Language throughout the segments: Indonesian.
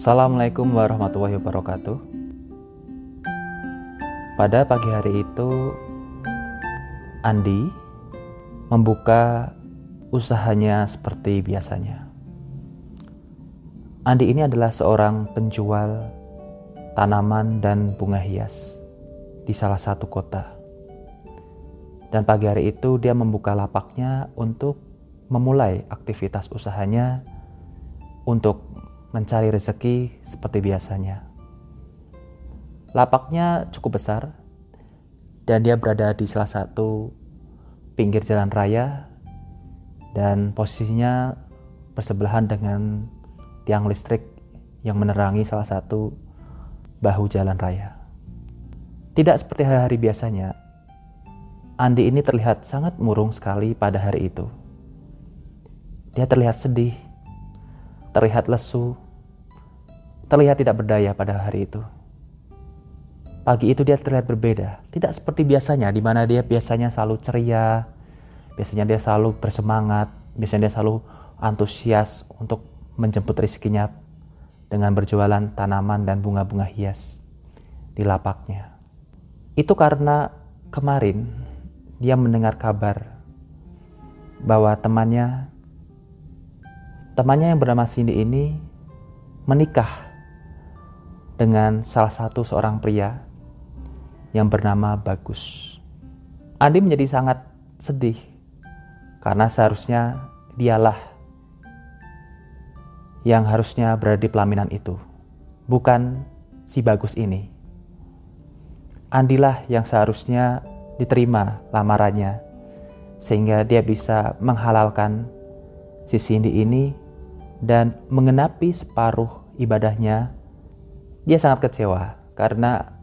Assalamualaikum warahmatullahi wabarakatuh. Pada pagi hari itu, Andi membuka usahanya seperti biasanya. Andi ini adalah seorang penjual tanaman dan bunga hias di salah satu kota. Dan pagi hari itu dia membuka lapaknya untuk memulai aktivitas usahanya untuk mencari rezeki seperti biasanya. Lapaknya cukup besar dan dia berada di salah satu pinggir jalan raya dan posisinya bersebelahan dengan tiang listrik yang menerangi salah satu bahu jalan raya. Tidak seperti hari-hari biasanya, Andi ini terlihat sangat murung sekali pada hari itu. Dia terlihat sedih, terlihat lesu, terlihat tidak berdaya pada hari itu. Pagi itu dia terlihat berbeda, tidak seperti biasanya di mana dia biasanya selalu ceria, biasanya dia selalu bersemangat, biasanya dia selalu antusias untuk menjemput rezekinya dengan berjualan tanaman dan bunga-bunga hias di lapaknya. Itu karena kemarin dia mendengar kabar bahwa temannya temannya yang bernama Cindy ini menikah dengan salah satu seorang pria yang bernama Bagus. Andi menjadi sangat sedih karena seharusnya dialah yang harusnya berada di pelaminan itu, bukan si bagus ini. Andilah yang seharusnya diterima lamarannya, sehingga dia bisa menghalalkan si Cindy ini dan mengenapi separuh ibadahnya. Dia sangat kecewa karena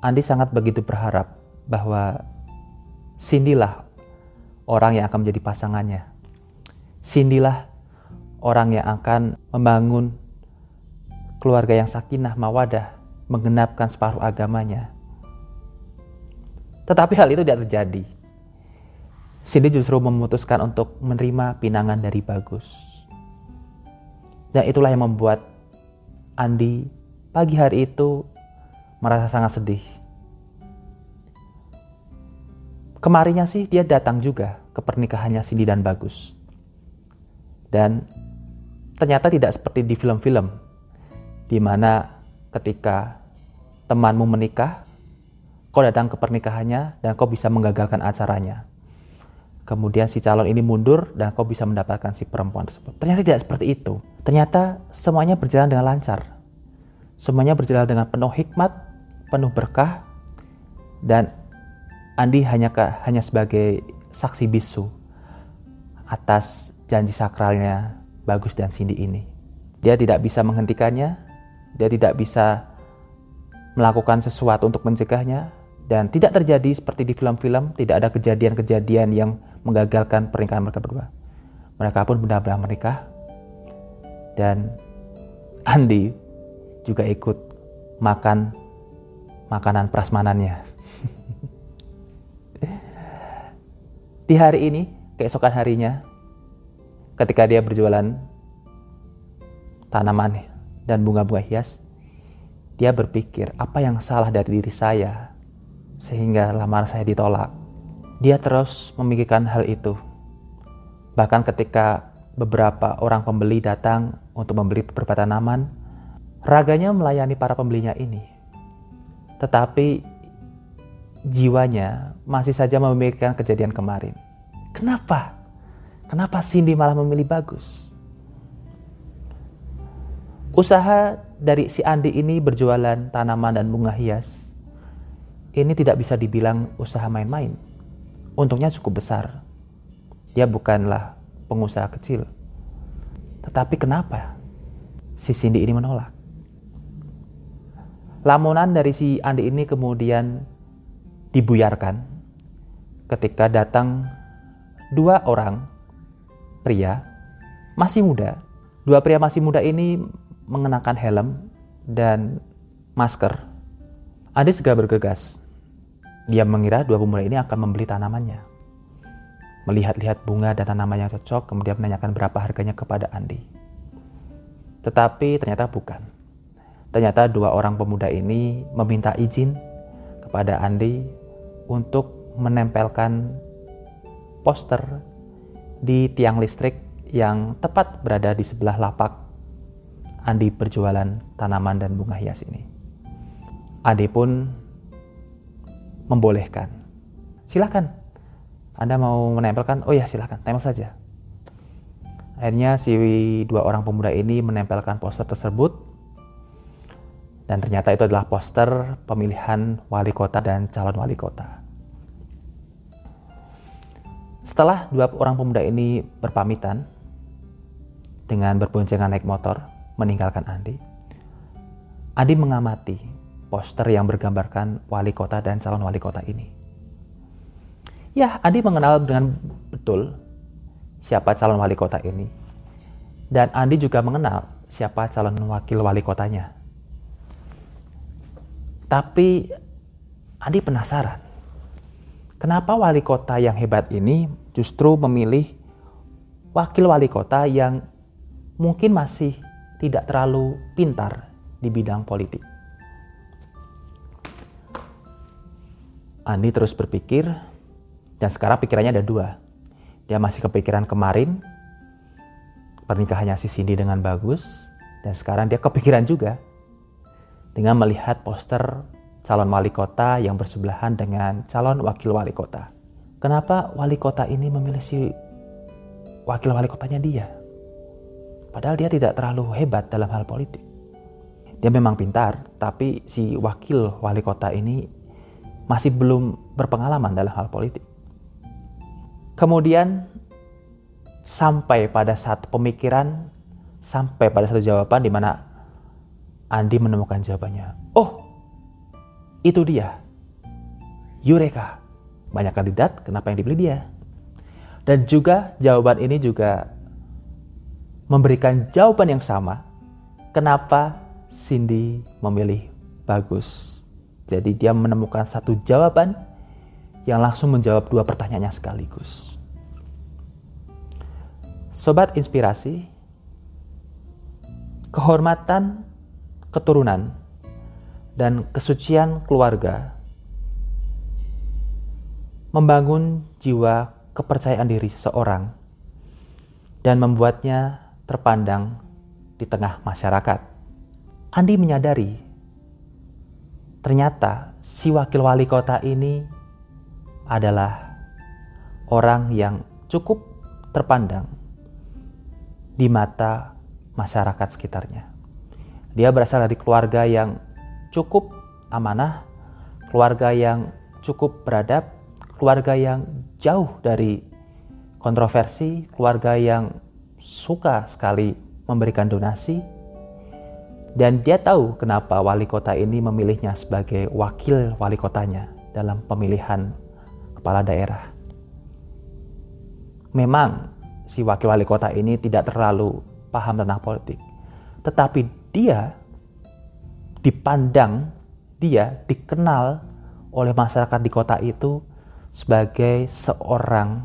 Andi sangat begitu berharap bahwa Cindy lah orang yang akan menjadi pasangannya. Cindy lah orang yang akan membangun keluarga yang sakinah mawadah, menggenapkan separuh agamanya. Tetapi hal itu tidak terjadi. Cindy justru memutuskan untuk menerima pinangan dari Bagus. Dan itulah yang membuat Andi pagi hari itu merasa sangat sedih. Kemarinnya sih dia datang juga ke pernikahannya Cindy dan Bagus. Dan ternyata tidak seperti di film-film di mana ketika temanmu menikah, kau datang ke pernikahannya dan kau bisa menggagalkan acaranya. Kemudian si calon ini mundur dan kau bisa mendapatkan si perempuan tersebut. Ternyata tidak seperti itu. Ternyata semuanya berjalan dengan lancar. Semuanya berjalan dengan penuh hikmat, penuh berkah, dan Andi hanya hanya sebagai saksi bisu atas janji sakralnya Bagus dan Cindy ini. Dia tidak bisa menghentikannya, dia tidak bisa melakukan sesuatu untuk mencegahnya, dan tidak terjadi seperti di film-film, tidak ada kejadian-kejadian yang menggagalkan pernikahan mereka berdua. Mereka pun benar-benar menikah, dan Andi juga ikut makan makanan prasmanannya. di hari ini, keesokan harinya, ketika dia berjualan tanaman dan bunga-bunga hias, dia berpikir apa yang salah dari diri saya sehingga lamar saya ditolak. Dia terus memikirkan hal itu. Bahkan ketika beberapa orang pembeli datang untuk membeli beberapa tanaman, raganya melayani para pembelinya ini. Tetapi jiwanya masih saja memikirkan kejadian kemarin. Kenapa? Kenapa Cindy malah memilih bagus? Usaha dari si Andi ini berjualan tanaman dan bunga hias ini tidak bisa dibilang usaha main-main. Untungnya cukup besar. Dia bukanlah pengusaha kecil. Tetapi kenapa si Cindy ini menolak? Lamunan dari si Andi ini kemudian dibuyarkan ketika datang dua orang pria masih muda. Dua pria masih muda ini mengenakan helm dan masker. Adi segera bergegas. Dia mengira dua pemuda ini akan membeli tanamannya. Melihat-lihat bunga dan tanaman yang cocok, kemudian menanyakan berapa harganya kepada Andi. Tetapi ternyata bukan. Ternyata dua orang pemuda ini meminta izin kepada Andi untuk menempelkan poster di tiang listrik yang tepat berada di sebelah lapak Andi berjualan tanaman dan bunga hias ini. Andi pun membolehkan. Silakan. Anda mau menempelkan? Oh ya silakan, tempel saja. Akhirnya si dua orang pemuda ini menempelkan poster tersebut dan ternyata itu adalah poster pemilihan wali kota dan calon wali kota. Setelah dua orang pemuda ini berpamitan dengan berboncengan naik motor meninggalkan Andi, Andi mengamati poster yang bergambarkan wali kota dan calon wali kota ini. Ya, Andi mengenal dengan betul siapa calon wali kota ini. Dan Andi juga mengenal siapa calon wakil wali kotanya. Tapi Andi penasaran, kenapa wali kota yang hebat ini justru memilih wakil wali kota yang mungkin masih tidak terlalu pintar di bidang politik. Andi terus berpikir, dan sekarang pikirannya ada dua. Dia masih kepikiran kemarin pernikahannya si Cindy dengan bagus dan sekarang dia kepikiran juga dengan melihat poster calon wali kota yang bersebelahan dengan calon wakil wali kota. Kenapa wali kota ini memilih si wakil wali kotanya dia? Padahal dia tidak terlalu hebat dalam hal politik. Dia memang pintar, tapi si wakil wali kota ini masih belum berpengalaman dalam hal politik. Kemudian sampai pada satu pemikiran, sampai pada satu jawaban di mana Andi menemukan jawabannya. Oh, itu dia. Eureka. Banyak kandidat, kenapa yang dipilih dia? Dan juga jawaban ini juga memberikan jawaban yang sama. Kenapa Cindy memilih bagus? Jadi dia menemukan satu jawaban yang langsung menjawab dua pertanyaannya sekaligus. Sobat inspirasi, kehormatan keturunan dan kesucian keluarga membangun jiwa kepercayaan diri seseorang dan membuatnya terpandang di tengah masyarakat. Andi menyadari ternyata si wakil wali kota ini adalah orang yang cukup terpandang di mata masyarakat sekitarnya. Dia berasal dari keluarga yang cukup amanah, keluarga yang cukup beradab, keluarga yang jauh dari kontroversi, keluarga yang suka sekali memberikan donasi, dan dia tahu kenapa wali kota ini memilihnya sebagai wakil wali kotanya dalam pemilihan kepala daerah. Memang si wakil wali kota ini tidak terlalu paham tentang politik, tetapi dia dipandang, dia dikenal oleh masyarakat di kota itu sebagai seorang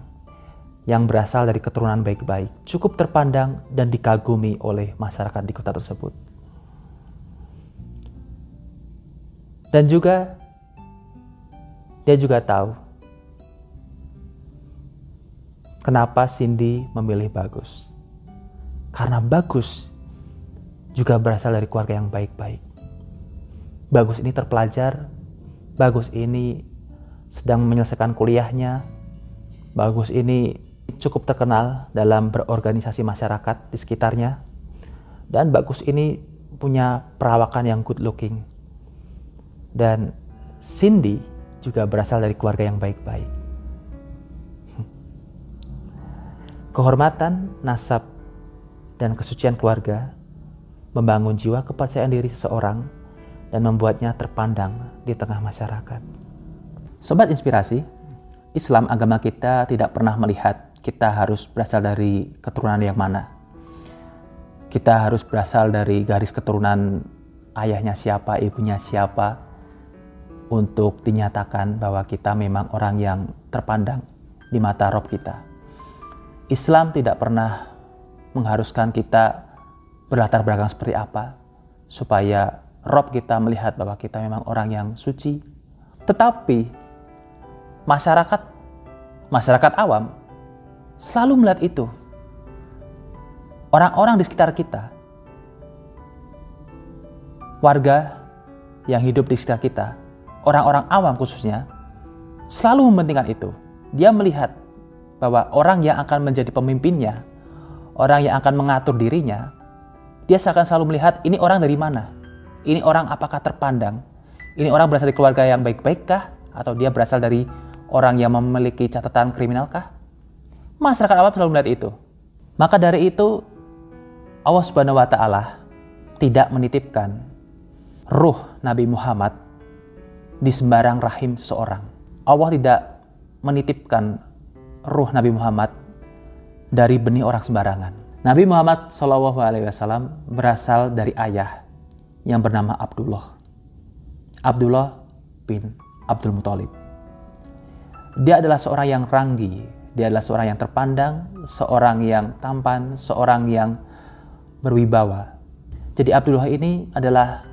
yang berasal dari keturunan baik-baik, cukup terpandang dan dikagumi oleh masyarakat di kota tersebut. Dan juga dia juga tahu Kenapa Cindy memilih Bagus? Karena Bagus juga berasal dari keluarga yang baik-baik. Bagus ini terpelajar, Bagus ini sedang menyelesaikan kuliahnya, Bagus ini cukup terkenal dalam berorganisasi masyarakat di sekitarnya, dan Bagus ini punya perawakan yang good looking. Dan Cindy juga berasal dari keluarga yang baik-baik. Kehormatan, nasab, dan kesucian keluarga membangun jiwa kepercayaan diri seseorang dan membuatnya terpandang di tengah masyarakat. Sobat inspirasi, Islam agama kita tidak pernah melihat kita harus berasal dari keturunan yang mana. Kita harus berasal dari garis keturunan ayahnya siapa, ibunya siapa, untuk dinyatakan bahwa kita memang orang yang terpandang di mata Rob kita. Islam tidak pernah mengharuskan kita berlatar belakang seperti apa supaya Rob kita melihat bahwa kita memang orang yang suci. Tetapi masyarakat masyarakat awam selalu melihat itu. Orang-orang di sekitar kita, warga yang hidup di sekitar kita, orang-orang awam khususnya, selalu mementingkan itu. Dia melihat bahwa orang yang akan menjadi pemimpinnya, orang yang akan mengatur dirinya, dia akan selalu melihat ini orang dari mana, ini orang apakah terpandang, ini orang berasal dari keluarga yang baik-baikkah, atau dia berasal dari orang yang memiliki catatan kriminalkah? Masyarakat awam selalu melihat itu. Maka dari itu, Allah Subhanahu wa taala tidak menitipkan ruh Nabi Muhammad di sembarang rahim seseorang. Allah tidak menitipkan ruh Nabi Muhammad dari benih orang sembarangan. Nabi Muhammad SAW berasal dari ayah yang bernama Abdullah. Abdullah bin Abdul Muthalib. Dia adalah seorang yang ranggi, dia adalah seorang yang terpandang, seorang yang tampan, seorang yang berwibawa. Jadi Abdullah ini adalah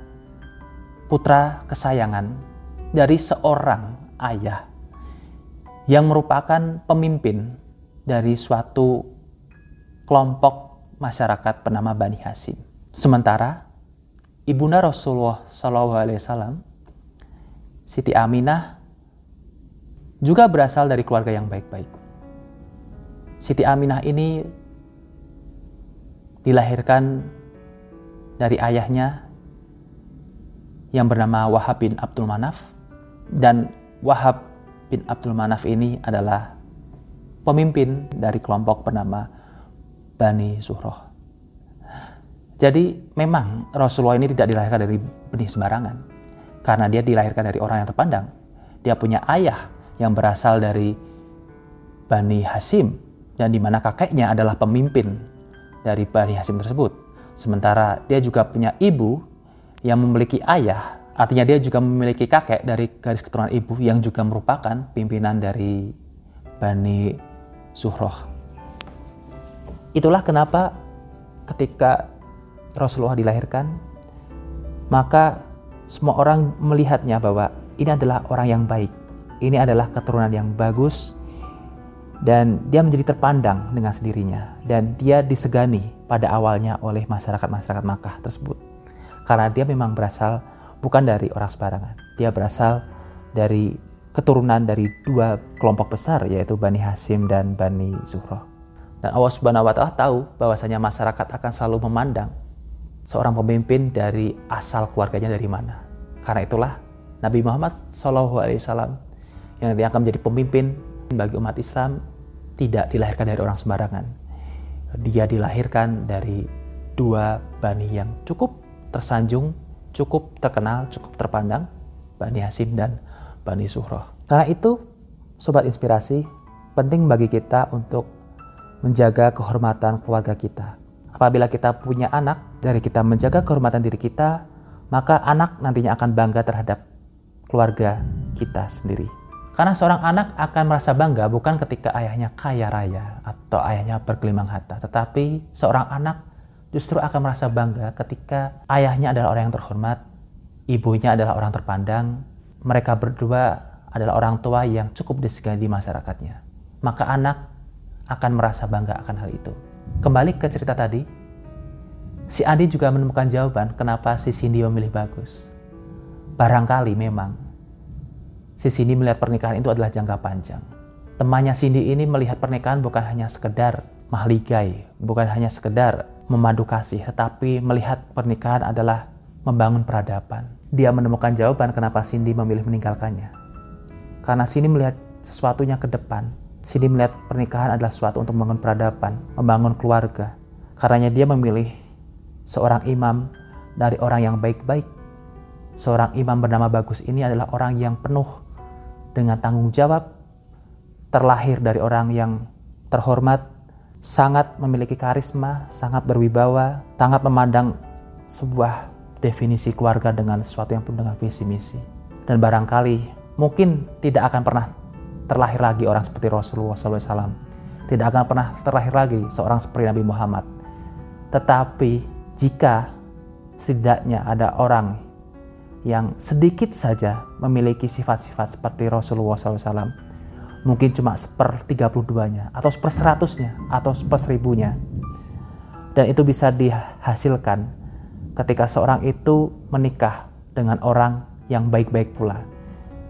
putra kesayangan dari seorang ayah yang merupakan pemimpin dari suatu kelompok masyarakat bernama Bani Hasim. Sementara ibunda Rasulullah SAW, Siti Aminah, juga berasal dari keluarga yang baik-baik. Siti Aminah ini dilahirkan dari ayahnya yang bernama Wahab bin Abdul Manaf dan Wahab bin Abdul Manaf ini adalah pemimpin dari kelompok bernama Bani Zuhroh. Jadi memang Rasulullah ini tidak dilahirkan dari benih sembarangan karena dia dilahirkan dari orang yang terpandang. Dia punya ayah yang berasal dari Bani Hasim dan di mana kakeknya adalah pemimpin dari Bani Hasim tersebut. Sementara dia juga punya ibu yang memiliki ayah, artinya dia juga memiliki kakek dari garis keturunan ibu yang juga merupakan pimpinan dari Bani Zuhroh. Itulah kenapa ketika Rasulullah dilahirkan, maka semua orang melihatnya bahwa ini adalah orang yang baik, ini adalah keturunan yang bagus, dan dia menjadi terpandang dengan sendirinya dan dia disegani pada awalnya oleh masyarakat-masyarakat Makkah tersebut karena dia memang berasal bukan dari orang sembarangan. Dia berasal dari keturunan dari dua kelompok besar yaitu Bani Hasim dan Bani Zuhroh dan Allah Subhanahu wa taala tahu bahwasanya masyarakat akan selalu memandang seorang pemimpin dari asal keluarganya dari mana. Karena itulah Nabi Muhammad SAW yang dia akan menjadi pemimpin bagi umat Islam tidak dilahirkan dari orang sembarangan. Dia dilahirkan dari dua bani yang cukup tersanjung, cukup terkenal, cukup terpandang, Bani Hasim dan Bani Suhroh. Karena itu, Sobat Inspirasi, penting bagi kita untuk menjaga kehormatan keluarga kita. Apabila kita punya anak, dari kita menjaga kehormatan diri kita, maka anak nantinya akan bangga terhadap keluarga kita sendiri. Karena seorang anak akan merasa bangga bukan ketika ayahnya kaya raya atau ayahnya bergelimang harta, tetapi seorang anak justru akan merasa bangga ketika ayahnya adalah orang yang terhormat, ibunya adalah orang terpandang, mereka berdua adalah orang tua yang cukup disegani di masyarakatnya. Maka anak akan merasa bangga akan hal itu. Kembali ke cerita tadi, si Andi juga menemukan jawaban kenapa si Cindy memilih bagus. Barangkali memang si Cindy melihat pernikahan itu adalah jangka panjang. Temannya Cindy ini melihat pernikahan bukan hanya sekedar mahligai, bukan hanya sekedar memadu kasih, tetapi melihat pernikahan adalah membangun peradaban. Dia menemukan jawaban kenapa Cindy memilih meninggalkannya. Karena Cindy melihat sesuatunya ke depan. Cindy melihat pernikahan adalah sesuatu untuk membangun peradaban, membangun keluarga. Karenanya dia memilih seorang imam dari orang yang baik-baik. Seorang imam bernama Bagus ini adalah orang yang penuh dengan tanggung jawab, terlahir dari orang yang terhormat, sangat memiliki karisma, sangat berwibawa, sangat memandang sebuah definisi keluarga dengan sesuatu yang penuh dengan visi misi. Dan barangkali mungkin tidak akan pernah terlahir lagi orang seperti Rasulullah SAW. Tidak akan pernah terlahir lagi seorang seperti Nabi Muhammad. Tetapi jika setidaknya ada orang yang sedikit saja memiliki sifat-sifat seperti Rasulullah SAW. Mungkin cuma seper 32-nya, atau seper 100-nya, atau seper 1000-nya. Dan itu bisa dihasilkan ketika seorang itu menikah dengan orang yang baik-baik pula.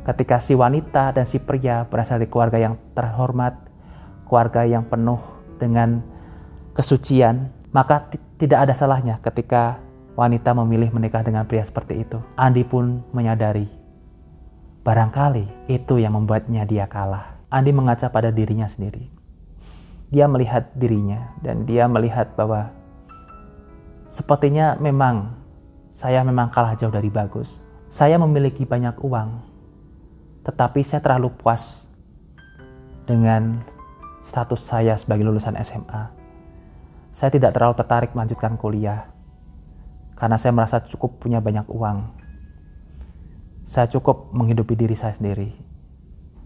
Ketika si wanita dan si pria berasal dari keluarga yang terhormat, keluarga yang penuh dengan kesucian, maka tidak ada salahnya ketika wanita memilih menikah dengan pria seperti itu. Andi pun menyadari, barangkali itu yang membuatnya dia kalah. Andi mengaca pada dirinya sendiri. Dia melihat dirinya dan dia melihat bahwa sepertinya memang saya memang kalah jauh dari bagus. Saya memiliki banyak uang, tetapi saya terlalu puas dengan status saya sebagai lulusan SMA. Saya tidak terlalu tertarik melanjutkan kuliah karena saya merasa cukup punya banyak uang. Saya cukup menghidupi diri saya sendiri.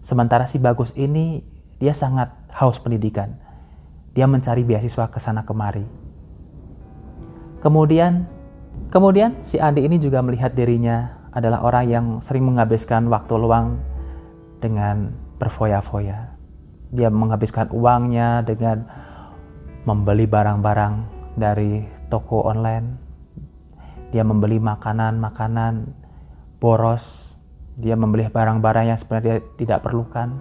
Sementara si Bagus ini, dia sangat haus pendidikan. Dia mencari beasiswa ke sana kemari. Kemudian, kemudian si Andi ini juga melihat dirinya adalah orang yang sering menghabiskan waktu luang dengan berfoya-foya. Dia menghabiskan uangnya dengan membeli barang-barang dari toko online, dia membeli makanan-makanan boros, dia membeli barang-barang yang sebenarnya tidak perlukan.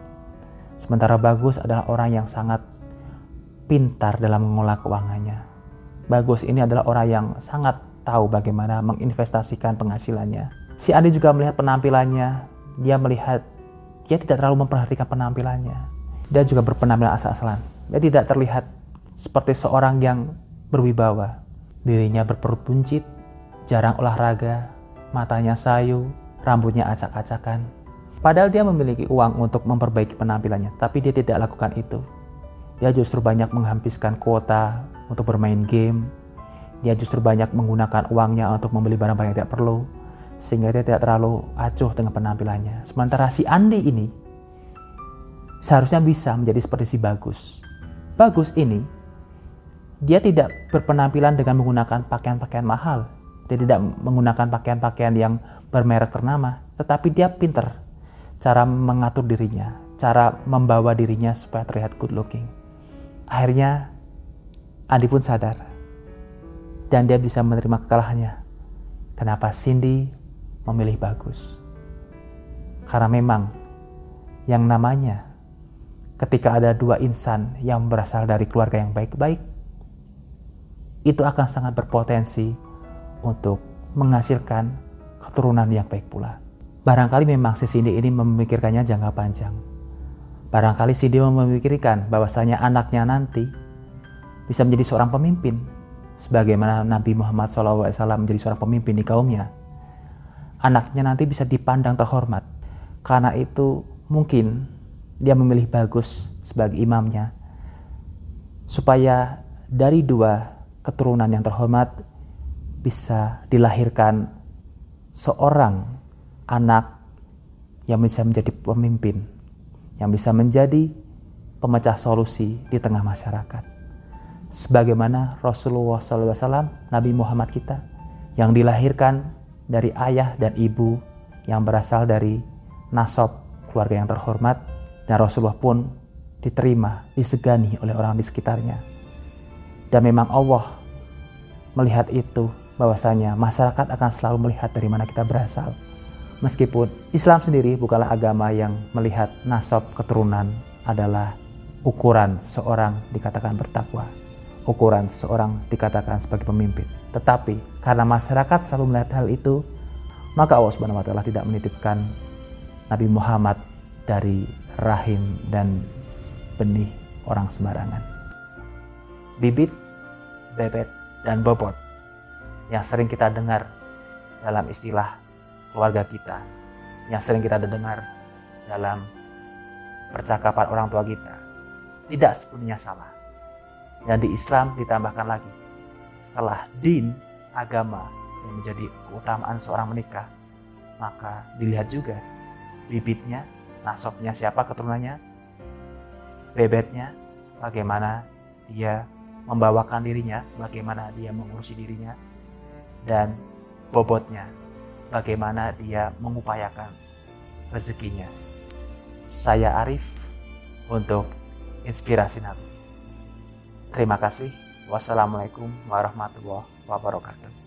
Sementara Bagus adalah orang yang sangat pintar dalam mengolah keuangannya. Bagus ini adalah orang yang sangat tahu bagaimana menginvestasikan penghasilannya. Si Andi juga melihat penampilannya, dia melihat dia tidak terlalu memperhatikan penampilannya. Dia juga berpenampilan asal-asalan. Dia tidak terlihat seperti seorang yang berwibawa. Dirinya berperut buncit, jarang olahraga, matanya sayu, rambutnya acak-acakan. Padahal dia memiliki uang untuk memperbaiki penampilannya, tapi dia tidak lakukan itu. Dia justru banyak menghabiskan kuota untuk bermain game. Dia justru banyak menggunakan uangnya untuk membeli barang-barang yang tidak perlu, sehingga dia tidak terlalu acuh dengan penampilannya. Sementara si Andi ini seharusnya bisa menjadi seperti si Bagus. Bagus ini, dia tidak berpenampilan dengan menggunakan pakaian-pakaian mahal, dia tidak menggunakan pakaian-pakaian yang bermerek ternama, tetapi dia pinter cara mengatur dirinya, cara membawa dirinya supaya terlihat good looking. Akhirnya Andi pun sadar dan dia bisa menerima kekalahannya. Kenapa Cindy memilih bagus? Karena memang yang namanya ketika ada dua insan yang berasal dari keluarga yang baik-baik, itu akan sangat berpotensi untuk menghasilkan keturunan yang baik pula. Barangkali memang si Cindy ini memikirkannya jangka panjang. Barangkali Cindy memikirkan bahwasanya anaknya nanti bisa menjadi seorang pemimpin, sebagaimana Nabi Muhammad SAW menjadi seorang pemimpin di kaumnya. Anaknya nanti bisa dipandang terhormat. Karena itu mungkin dia memilih bagus sebagai imamnya, supaya dari dua keturunan yang terhormat bisa dilahirkan seorang anak yang bisa menjadi pemimpin, yang bisa menjadi pemecah solusi di tengah masyarakat. Sebagaimana Rasulullah SAW, Nabi Muhammad kita, yang dilahirkan dari ayah dan ibu yang berasal dari nasab keluarga yang terhormat, dan Rasulullah pun diterima, disegani oleh orang di sekitarnya. Dan memang Allah melihat itu bahwasanya masyarakat akan selalu melihat dari mana kita berasal. Meskipun Islam sendiri bukanlah agama yang melihat nasab keturunan adalah ukuran seorang dikatakan bertakwa, ukuran seorang dikatakan sebagai pemimpin. Tetapi karena masyarakat selalu melihat hal itu, maka Allah Subhanahu wa taala tidak menitipkan Nabi Muhammad dari rahim dan benih orang sembarangan. Bibit, bebet, dan bobot yang sering kita dengar dalam istilah keluarga kita, yang sering kita dengar dalam percakapan orang tua kita, tidak sepenuhnya salah. Dan di Islam ditambahkan lagi, setelah din, agama yang menjadi keutamaan seorang menikah, maka dilihat juga bibitnya, nasabnya siapa keturunannya, bebetnya, bagaimana dia membawakan dirinya, bagaimana dia mengurusi dirinya, dan bobotnya. bagaimana dia mengupayakan rezekinya. Saya Arif untuk Inspirasi Nabi. Terima kasih. Wassalamualaikum warahmatullahi wabarakatuh.